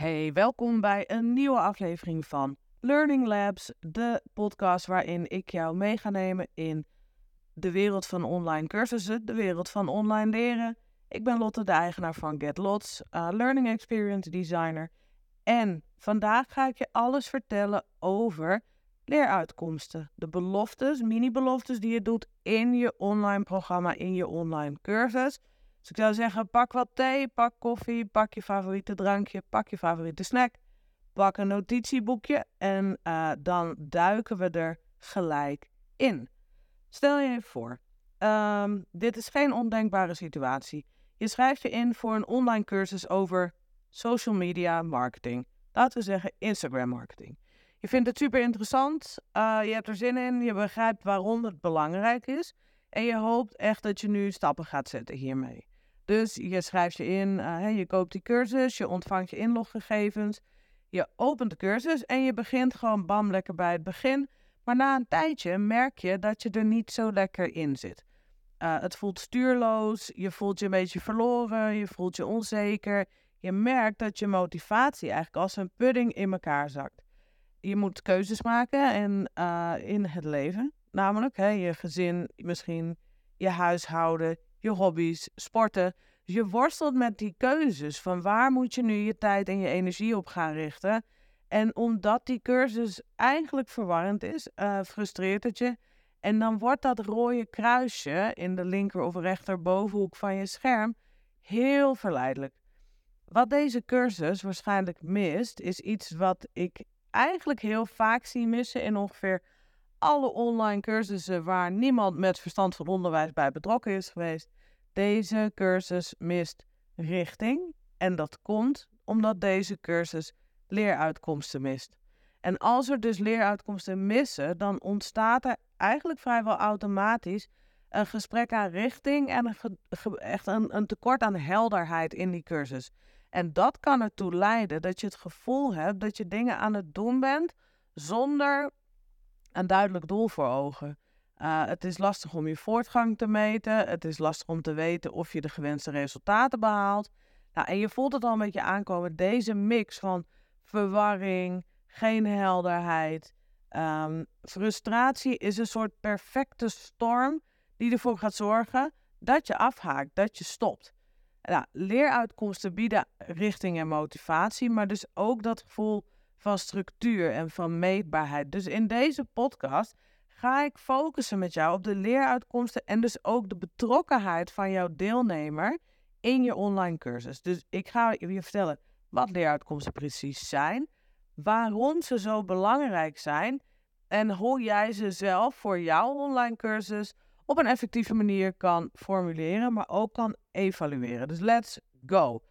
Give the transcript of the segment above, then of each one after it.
Hey, welkom bij een nieuwe aflevering van Learning Labs, de podcast waarin ik jou mee ga nemen in de wereld van online cursussen, de wereld van online leren. Ik ben Lotte, de eigenaar van GetLots, uh, Learning Experience Designer. En vandaag ga ik je alles vertellen over leeruitkomsten. De beloftes, mini-beloftes die je doet in je online programma, in je online cursus. Dus ik zou zeggen, pak wat thee, pak koffie, pak je favoriete drankje, pak je favoriete snack, pak een notitieboekje en uh, dan duiken we er gelijk in. Stel je even voor, um, dit is geen ondenkbare situatie. Je schrijft je in voor een online cursus over social media marketing. Laten we zeggen Instagram marketing. Je vindt het super interessant, uh, je hebt er zin in, je begrijpt waarom het belangrijk is en je hoopt echt dat je nu stappen gaat zetten hiermee. Dus je schrijft je in, uh, je koopt die cursus, je ontvangt je inloggegevens, je opent de cursus en je begint gewoon bam lekker bij het begin. Maar na een tijdje merk je dat je er niet zo lekker in zit. Uh, het voelt stuurloos, je voelt je een beetje verloren, je voelt je onzeker. Je merkt dat je motivatie eigenlijk als een pudding in elkaar zakt. Je moet keuzes maken en, uh, in het leven. Namelijk hè, je gezin, misschien je huishouden, je hobby's, sporten. Dus je worstelt met die keuzes van waar moet je nu je tijd en je energie op gaan richten. En omdat die cursus eigenlijk verwarrend is, uh, frustreert het je. En dan wordt dat rode kruisje in de linker of rechterbovenhoek van je scherm heel verleidelijk. Wat deze cursus waarschijnlijk mist, is iets wat ik eigenlijk heel vaak zie missen in ongeveer alle online cursussen waar niemand met verstand van onderwijs bij betrokken is geweest. Deze cursus mist richting en dat komt omdat deze cursus leeruitkomsten mist. En als er dus leeruitkomsten missen, dan ontstaat er eigenlijk vrijwel automatisch een gesprek aan richting en echt een, een tekort aan helderheid in die cursus. En dat kan ertoe leiden dat je het gevoel hebt dat je dingen aan het doen bent zonder een duidelijk doel voor ogen. Uh, het is lastig om je voortgang te meten. Het is lastig om te weten of je de gewenste resultaten behaalt. Nou, en je voelt het al een beetje aankomen. Deze mix van verwarring, geen helderheid, um, frustratie is een soort perfecte storm die ervoor gaat zorgen dat je afhaakt, dat je stopt. Nou, leeruitkomsten bieden richting en motivatie, maar dus ook dat gevoel van structuur en van meetbaarheid. Dus in deze podcast ga ik focussen met jou op de leeruitkomsten en dus ook de betrokkenheid van jouw deelnemer in je online cursus. Dus ik ga je vertellen wat leeruitkomsten precies zijn, waarom ze zo belangrijk zijn en hoe jij ze zelf voor jouw online cursus op een effectieve manier kan formuleren, maar ook kan evalueren. Dus let's go.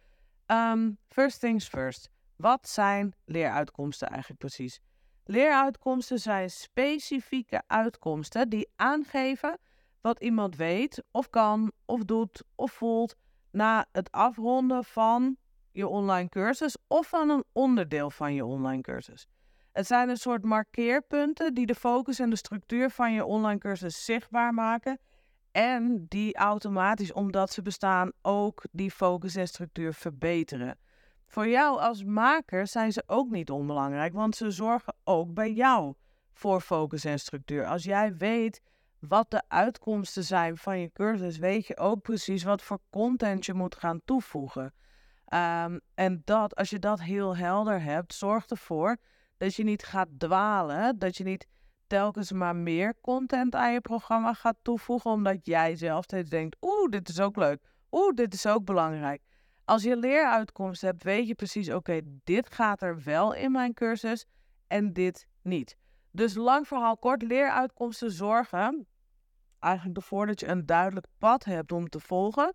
Um, first things first. Wat zijn leeruitkomsten eigenlijk precies? Leeruitkomsten zijn specifieke uitkomsten die aangeven wat iemand weet, of kan, of doet, of voelt na het afronden van je online cursus of van een onderdeel van je online cursus. Het zijn een soort markeerpunten die de focus en de structuur van je online cursus zichtbaar maken. En die automatisch, omdat ze bestaan, ook die focus en structuur verbeteren. Voor jou als maker zijn ze ook niet onbelangrijk, want ze zorgen ook bij jou voor focus en structuur. Als jij weet wat de uitkomsten zijn van je cursus, weet je ook precies wat voor content je moet gaan toevoegen. Um, en dat, als je dat heel helder hebt, zorgt ervoor dat je niet gaat dwalen, dat je niet telkens maar meer content aan je programma gaat toevoegen, omdat jij zelf denkt, oeh, dit is ook leuk, oeh, dit is ook belangrijk. Als je leeruitkomsten hebt, weet je precies, oké, dit gaat er wel in mijn cursus en dit niet. Dus lang verhaal kort, leeruitkomsten zorgen eigenlijk ervoor dat je een duidelijk pad hebt om te volgen.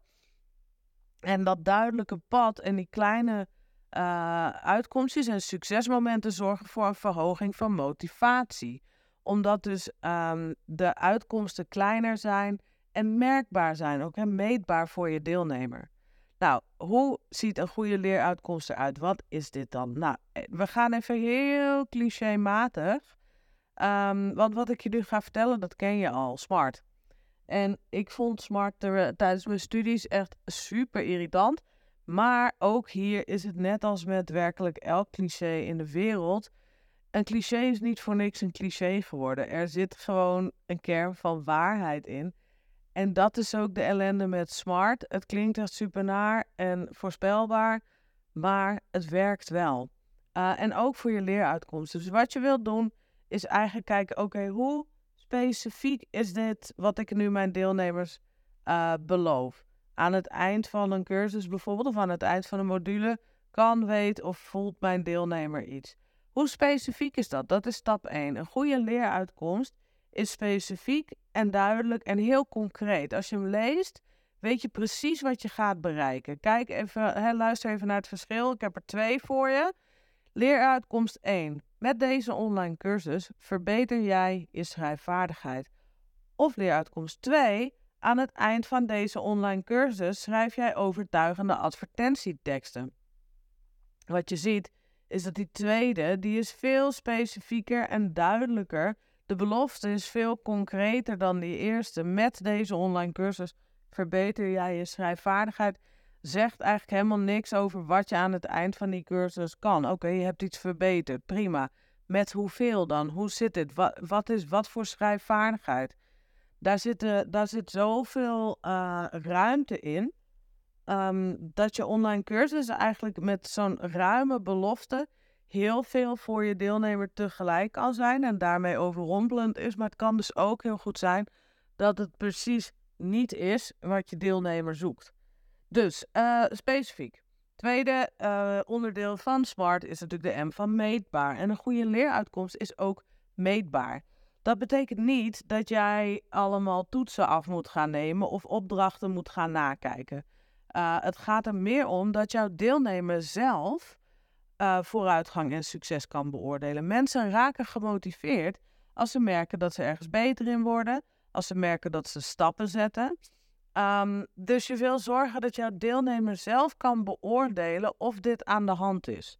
En dat duidelijke pad en die kleine uh, uitkomstjes en succesmomenten zorgen voor een verhoging van motivatie. Omdat dus um, de uitkomsten kleiner zijn en merkbaar zijn, ook en meetbaar voor je deelnemer. Nou, hoe ziet een goede leeruitkomst eruit? Wat is dit dan? Nou, eh, we gaan even heel clichématig. Um, want wat ik je nu ga vertellen, dat ken je al. Smart. En ik vond Smart er, tijdens mijn studies echt super irritant. Maar ook hier is het net als met werkelijk elk cliché in de wereld. Een cliché is niet voor niks een cliché geworden. Er zit gewoon een kern van waarheid in. En dat is ook de ellende met smart. Het klinkt echt super naar en voorspelbaar, maar het werkt wel. Uh, en ook voor je leeruitkomsten. Dus wat je wilt doen, is eigenlijk kijken: oké, hoe specifiek is dit wat ik nu mijn deelnemers uh, beloof? Aan het eind van een cursus bijvoorbeeld, of aan het eind van een module, kan, weet of voelt mijn deelnemer iets. Hoe specifiek is dat? Dat is stap 1. Een goede leeruitkomst is specifiek en duidelijk en heel concreet. Als je hem leest, weet je precies wat je gaat bereiken. Kijk even, luister even naar het verschil. Ik heb er twee voor je. Leeruitkomst 1. Met deze online cursus verbeter jij je schrijfvaardigheid. Of leeruitkomst 2. Aan het eind van deze online cursus schrijf jij overtuigende advertentieteksten. Wat je ziet is dat die tweede, die is veel specifieker en duidelijker. De belofte is veel concreter dan die eerste. Met deze online cursus verbeter jij je schrijfvaardigheid. Zegt eigenlijk helemaal niks over wat je aan het eind van die cursus kan. Oké, je hebt iets verbeterd, prima. Met hoeveel dan? Hoe zit dit? Wat, is wat voor schrijfvaardigheid? Daar zit, uh, daar zit zoveel uh, ruimte in. Um, dat je online cursus eigenlijk met zo'n ruime belofte heel veel voor je deelnemer tegelijk kan zijn en daarmee overrompelend is. Maar het kan dus ook heel goed zijn dat het precies niet is wat je deelnemer zoekt. Dus uh, specifiek. Tweede uh, onderdeel van SMART is natuurlijk de M van meetbaar. En een goede leeruitkomst is ook meetbaar. Dat betekent niet dat jij allemaal toetsen af moet gaan nemen of opdrachten moet gaan nakijken. Uh, het gaat er meer om dat jouw deelnemer zelf uh, vooruitgang en succes kan beoordelen. Mensen raken gemotiveerd als ze merken dat ze ergens beter in worden, als ze merken dat ze stappen zetten. Um, dus je wil zorgen dat jouw deelnemer zelf kan beoordelen of dit aan de hand is.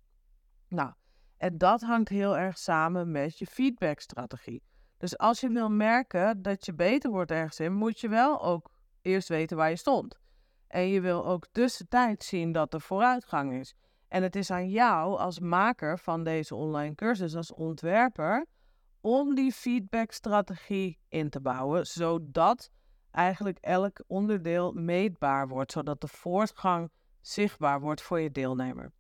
Nou, en dat hangt heel erg samen met je feedbackstrategie. Dus als je wil merken dat je beter wordt ergens in, moet je wel ook eerst weten waar je stond. En je wil ook tussentijd zien dat er vooruitgang is. En het is aan jou als maker van deze online cursus, als ontwerper, om die feedbackstrategie in te bouwen, zodat eigenlijk elk onderdeel meetbaar wordt, zodat de voortgang zichtbaar wordt voor je deelnemer.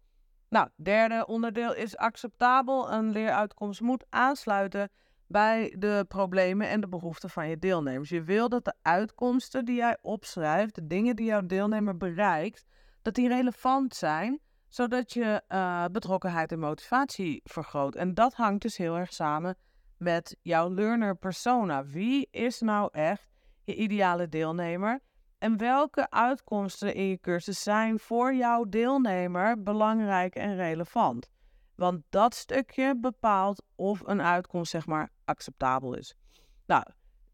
Nou, derde onderdeel is acceptabel. Een leeruitkomst moet aansluiten bij de problemen en de behoeften van je deelnemers. Je wil dat de uitkomsten die jij opschrijft, de dingen die jouw deelnemer bereikt, dat die relevant zijn, zodat je uh, betrokkenheid en motivatie vergroot. En dat hangt dus heel erg samen met jouw learner persona. Wie is nou echt je ideale deelnemer? En welke uitkomsten in je cursus zijn voor jouw deelnemer belangrijk en relevant? Want dat stukje bepaalt of een uitkomst zeg maar acceptabel is. Nou,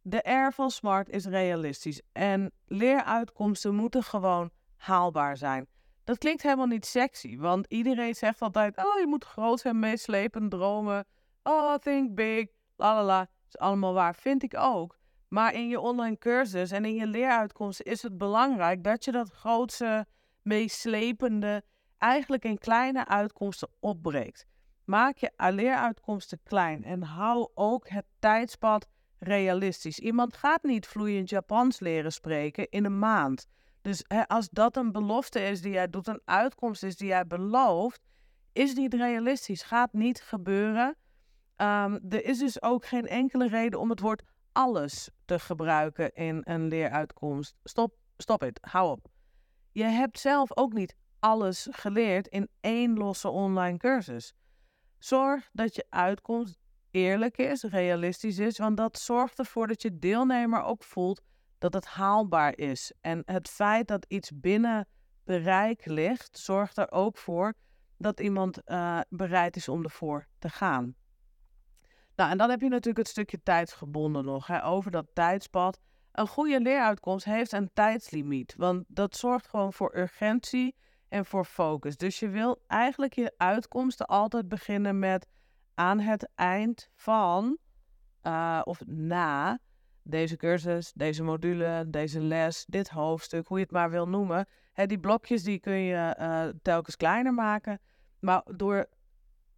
de R van SMART is realistisch en leeruitkomsten moeten gewoon haalbaar zijn. Dat klinkt helemaal niet sexy, want iedereen zegt altijd: Oh, je moet groot zijn, meeslepen, dromen. Oh, think big, la la la. Is allemaal waar, vind ik ook. Maar in je online cursus en in je leeruitkomsten is het belangrijk dat je dat grootste, meeslepende eigenlijk in kleine uitkomsten opbreekt. Maak je leeruitkomsten klein en hou ook het tijdspad realistisch. Iemand gaat niet vloeiend Japans leren spreken in een maand. Dus hè, als dat een belofte is die jij doet, een uitkomst is die jij belooft, is niet realistisch. Gaat niet gebeuren. Um, er is dus ook geen enkele reden om het woord alles te gebruiken in een leeruitkomst. Stop, stop het. Hou op. Je hebt zelf ook niet alles geleerd in één losse online cursus. Zorg dat je uitkomst eerlijk is, realistisch is, want dat zorgt ervoor dat je deelnemer ook voelt dat het haalbaar is. En het feit dat iets binnen bereik ligt, zorgt er ook voor dat iemand uh, bereid is om ervoor te gaan. Nou, en dan heb je natuurlijk het stukje tijdsgebonden nog, hè, over dat tijdspad. Een goede leeruitkomst heeft een tijdslimiet, want dat zorgt gewoon voor urgentie en voor focus. Dus je wil eigenlijk je uitkomsten altijd beginnen met aan het eind van uh, of na deze cursus, deze module, deze les, dit hoofdstuk, hoe je het maar wil noemen. Hè, die blokjes die kun je eh, telkens kleiner maken. Maar door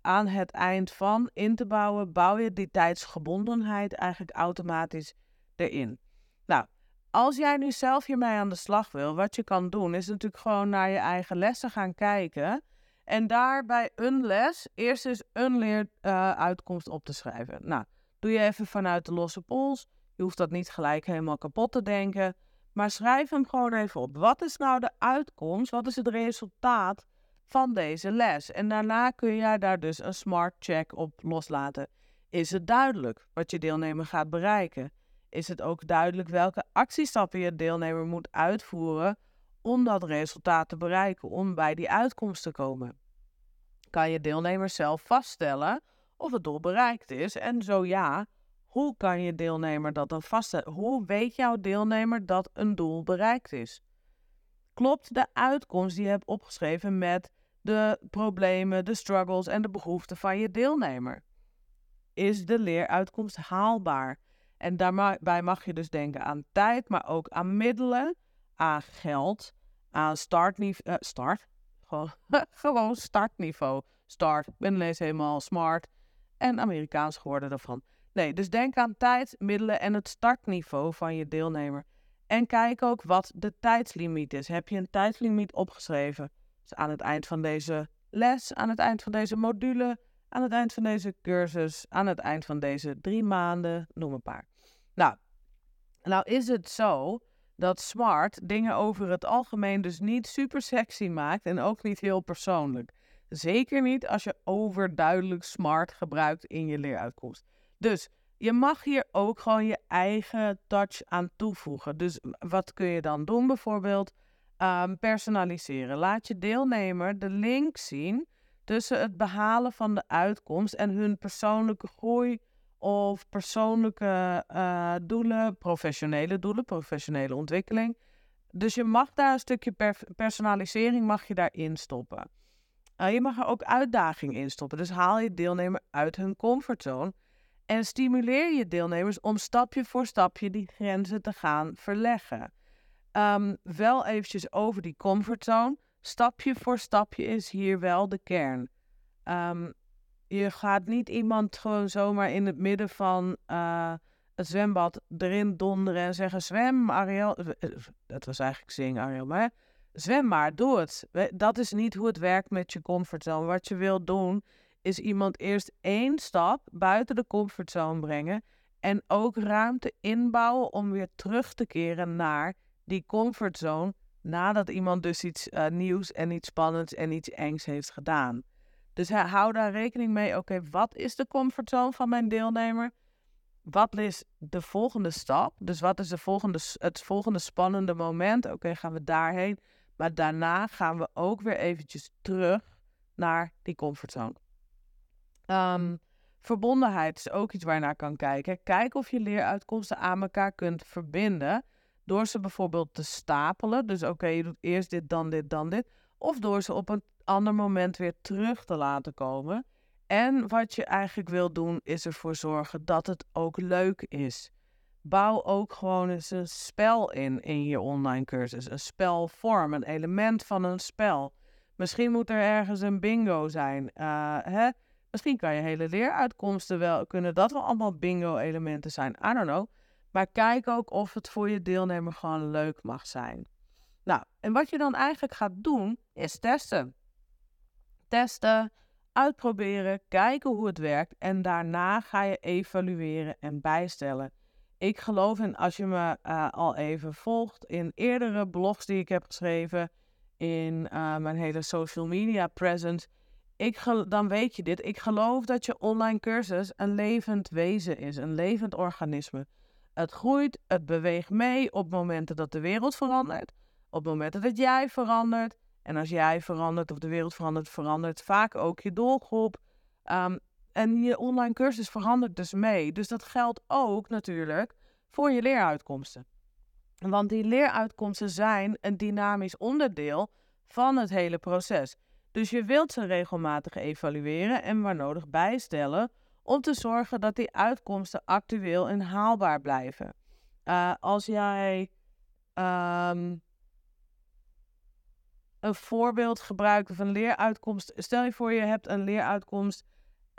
aan het eind van in te bouwen, bouw je die tijdsgebondenheid eigenlijk automatisch erin. Nou, als jij nu zelf hiermee aan de slag wil, wat je kan doen, is natuurlijk gewoon naar je eigen lessen gaan kijken. En daar bij een les eerst eens een leeruitkomst op te schrijven. Nou, doe je even vanuit de losse pols. Je hoeft dat niet gelijk helemaal kapot te denken. Maar schrijf hem gewoon even op. Wat is nou de uitkomst? Wat is het resultaat van deze les? En daarna kun jij daar dus een smart check op loslaten. Is het duidelijk wat je deelnemer gaat bereiken? Is het ook duidelijk welke actiestappen je deelnemer moet uitvoeren om dat resultaat te bereiken, om bij die uitkomst te komen? Kan je deelnemer zelf vaststellen of het doel bereikt is? En zo ja, hoe kan je deelnemer dat dan vaststellen? Hoe weet jouw deelnemer dat een doel bereikt is? Klopt de uitkomst die je hebt opgeschreven met de problemen, de struggles en de behoeften van je deelnemer? Is de leeruitkomst haalbaar? En daarbij mag je dus denken aan tijd, maar ook aan middelen, aan geld, aan startniveau. Uh, start? Gewoon, gewoon startniveau. Start. Ik ben ineens helemaal smart en Amerikaans geworden daarvan. Nee, dus denk aan tijd, middelen en het startniveau van je deelnemer. En kijk ook wat de tijdslimiet is. Heb je een tijdslimiet opgeschreven? Dus aan het eind van deze les, aan het eind van deze module, aan het eind van deze cursus, aan het eind van deze drie maanden, noem een paar. Nou, nou is het zo dat smart dingen over het algemeen dus niet super sexy maakt en ook niet heel persoonlijk. Zeker niet als je overduidelijk smart gebruikt in je leeruitkomst. Dus je mag hier ook gewoon je eigen touch aan toevoegen. Dus wat kun je dan doen? Bijvoorbeeld um, personaliseren. Laat je deelnemer de link zien tussen het behalen van de uitkomst en hun persoonlijke groei of persoonlijke uh, doelen, professionele doelen, professionele ontwikkeling. Dus je mag daar een stukje personalisering mag je daarin stoppen. Uh, je mag er ook uitdaging in stoppen. Dus haal je deelnemer uit hun comfortzone en stimuleer je deelnemers om stapje voor stapje die grenzen te gaan verleggen. Um, wel eventjes over die comfortzone. Stapje voor stapje is hier wel de kern. Um, je gaat niet iemand gewoon zomaar in het midden van uh, het zwembad erin donderen en zeggen: Zwem, Ariel. Eh, eh, dat was eigenlijk zing, Ariel, maar zwem maar, doe het. Dat is niet hoe het werkt met je comfortzone. Wat je wilt doen, is iemand eerst één stap buiten de comfortzone brengen. En ook ruimte inbouwen om weer terug te keren naar die comfortzone. Nadat iemand dus iets uh, nieuws en iets spannends en iets engs heeft gedaan. Dus hou daar rekening mee. Oké, wat is de comfortzone van mijn deelnemer? Wat is de volgende stap? Dus wat is de volgende, het volgende spannende moment? Oké, gaan we daarheen. Maar daarna gaan we ook weer eventjes terug naar die comfortzone. Um, verbondenheid is ook iets waar je naar kan kijken. Kijk of je leeruitkomsten aan elkaar kunt verbinden. Door ze bijvoorbeeld te stapelen. Dus oké, je doet eerst dit, dan dit, dan dit. Of door ze op een ander moment weer terug te laten komen. En wat je eigenlijk wil doen, is ervoor zorgen dat het ook leuk is. Bouw ook gewoon eens een spel in in je online cursus. Een spelvorm, een element van een spel. Misschien moet er ergens een bingo zijn. Uh, hè? Misschien kan je hele leeruitkomsten wel, kunnen dat wel allemaal bingo-elementen zijn. I don't know. Maar kijk ook of het voor je deelnemer gewoon leuk mag zijn. Nou, en wat je dan eigenlijk gaat doen, is testen testen, uitproberen, kijken hoe het werkt en daarna ga je evalueren en bijstellen. Ik geloof in, als je me uh, al even volgt, in eerdere blogs die ik heb geschreven, in uh, mijn hele social media presence, ik dan weet je dit. Ik geloof dat je online cursus een levend wezen is, een levend organisme. Het groeit, het beweegt mee op momenten dat de wereld verandert, op momenten dat jij verandert. En als jij verandert of de wereld verandert, verandert vaak ook je doelgroep. Um, en je online cursus verandert dus mee. Dus dat geldt ook natuurlijk voor je leeruitkomsten. Want die leeruitkomsten zijn een dynamisch onderdeel van het hele proces. Dus je wilt ze regelmatig evalueren en waar nodig bijstellen om te zorgen dat die uitkomsten actueel en haalbaar blijven. Uh, als jij um, een voorbeeld gebruikt een leeruitkomst. Stel je voor, je hebt een leeruitkomst.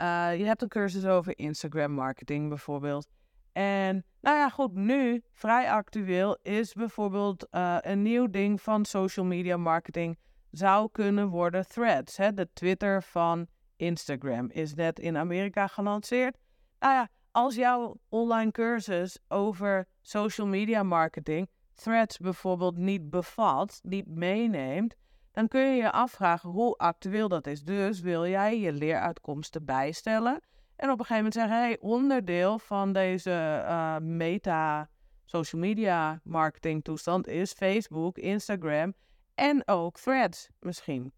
Uh, je hebt een cursus over Instagram marketing bijvoorbeeld. En nou ja, goed, nu vrij actueel is bijvoorbeeld uh, een nieuw ding van social media marketing zou kunnen worden Threads. Hè? De Twitter van Instagram is net in Amerika gelanceerd. Nou ja, als jouw online cursus over social media marketing Threads bijvoorbeeld niet bevat, niet meeneemt, dan kun je je afvragen hoe actueel dat is. Dus wil jij je leeruitkomsten bijstellen en op een gegeven moment zeggen: hey, onderdeel van deze uh, meta social media marketing toestand is Facebook, Instagram en ook Threads misschien.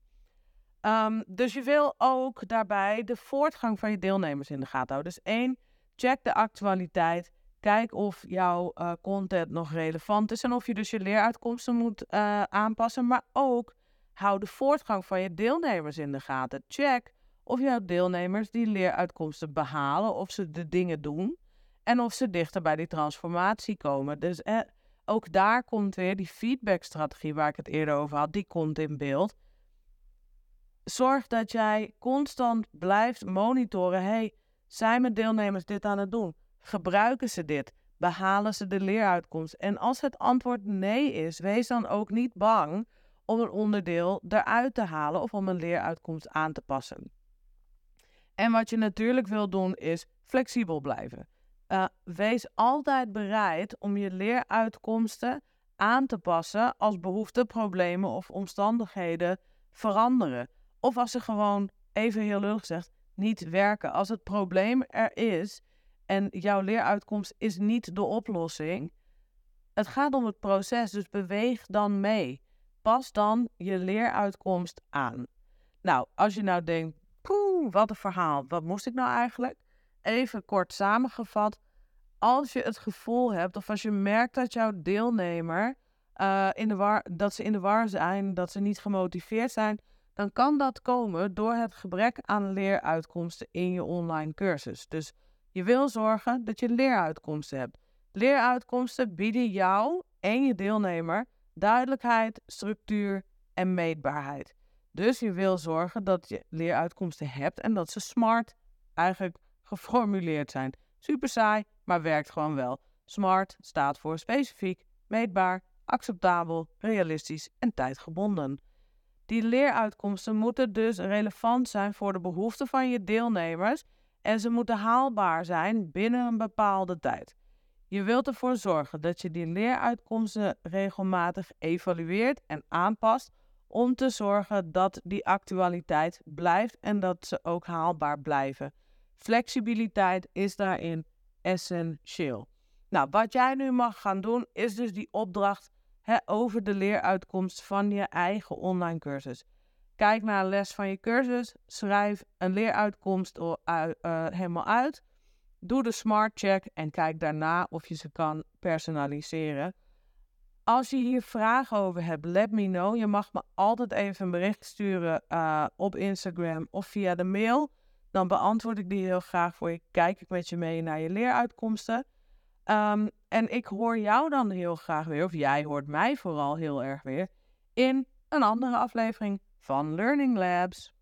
Um, dus je wil ook daarbij de voortgang van je deelnemers in de gaten houden. Dus één, check de actualiteit. Kijk of jouw uh, content nog relevant is en of je dus je leeruitkomsten moet uh, aanpassen. Maar ook hou de voortgang van je deelnemers in de gaten. Check of jouw deelnemers die leeruitkomsten behalen, of ze de dingen doen en of ze dichter bij die transformatie komen. Dus eh, ook daar komt weer die feedbackstrategie waar ik het eerder over had, die komt in beeld. Zorg dat jij constant blijft monitoren. Hey, zijn mijn deelnemers dit aan het doen? Gebruiken ze dit? Behalen ze de leeruitkomst? En als het antwoord nee is, wees dan ook niet bang om een onderdeel eruit te halen of om een leeruitkomst aan te passen. En wat je natuurlijk wil doen is flexibel blijven. Uh, wees altijd bereid om je leeruitkomsten aan te passen als behoeften, problemen of omstandigheden veranderen. Of als ze gewoon, even heel lullig gezegd, niet werken. Als het probleem er is en jouw leeruitkomst is niet de oplossing. Het gaat om het proces, dus beweeg dan mee. Pas dan je leeruitkomst aan. Nou, als je nou denkt, poeh, wat een verhaal, wat moest ik nou eigenlijk? Even kort samengevat, als je het gevoel hebt of als je merkt dat jouw deelnemer uh, in de war, dat ze in de war zijn, dat ze niet gemotiveerd zijn, dan kan dat komen door het gebrek aan leeruitkomsten in je online cursus. Dus je wil zorgen dat je leeruitkomsten hebt. Leeruitkomsten bieden jou en je deelnemer duidelijkheid, structuur en meetbaarheid. Dus je wil zorgen dat je leeruitkomsten hebt en dat ze smart eigenlijk geformuleerd zijn. Super saai, maar werkt gewoon wel. Smart staat voor specifiek, meetbaar, acceptabel, realistisch en tijdgebonden. Die leeruitkomsten moeten dus relevant zijn voor de behoeften van je deelnemers en ze moeten haalbaar zijn binnen een bepaalde tijd. Je wilt ervoor zorgen dat je die leeruitkomsten regelmatig evalueert en aanpast om te zorgen dat die actualiteit blijft en dat ze ook haalbaar blijven. Flexibiliteit is daarin essentieel. Nou, wat jij nu mag gaan doen, is dus die opdracht hè, over de leeruitkomst van je eigen online cursus. Kijk naar een les van je cursus, schrijf een leeruitkomst uh, helemaal uit. Doe de smart check en kijk daarna of je ze kan personaliseren. Als je hier vragen over hebt, let me know. Je mag me altijd even een bericht sturen uh, op Instagram of via de mail. Dan beantwoord ik die heel graag voor je. Kijk ik met je mee naar je leeruitkomsten. Um, en ik hoor jou dan heel graag weer, of jij hoort mij vooral heel erg weer, in een andere aflevering van Learning Labs.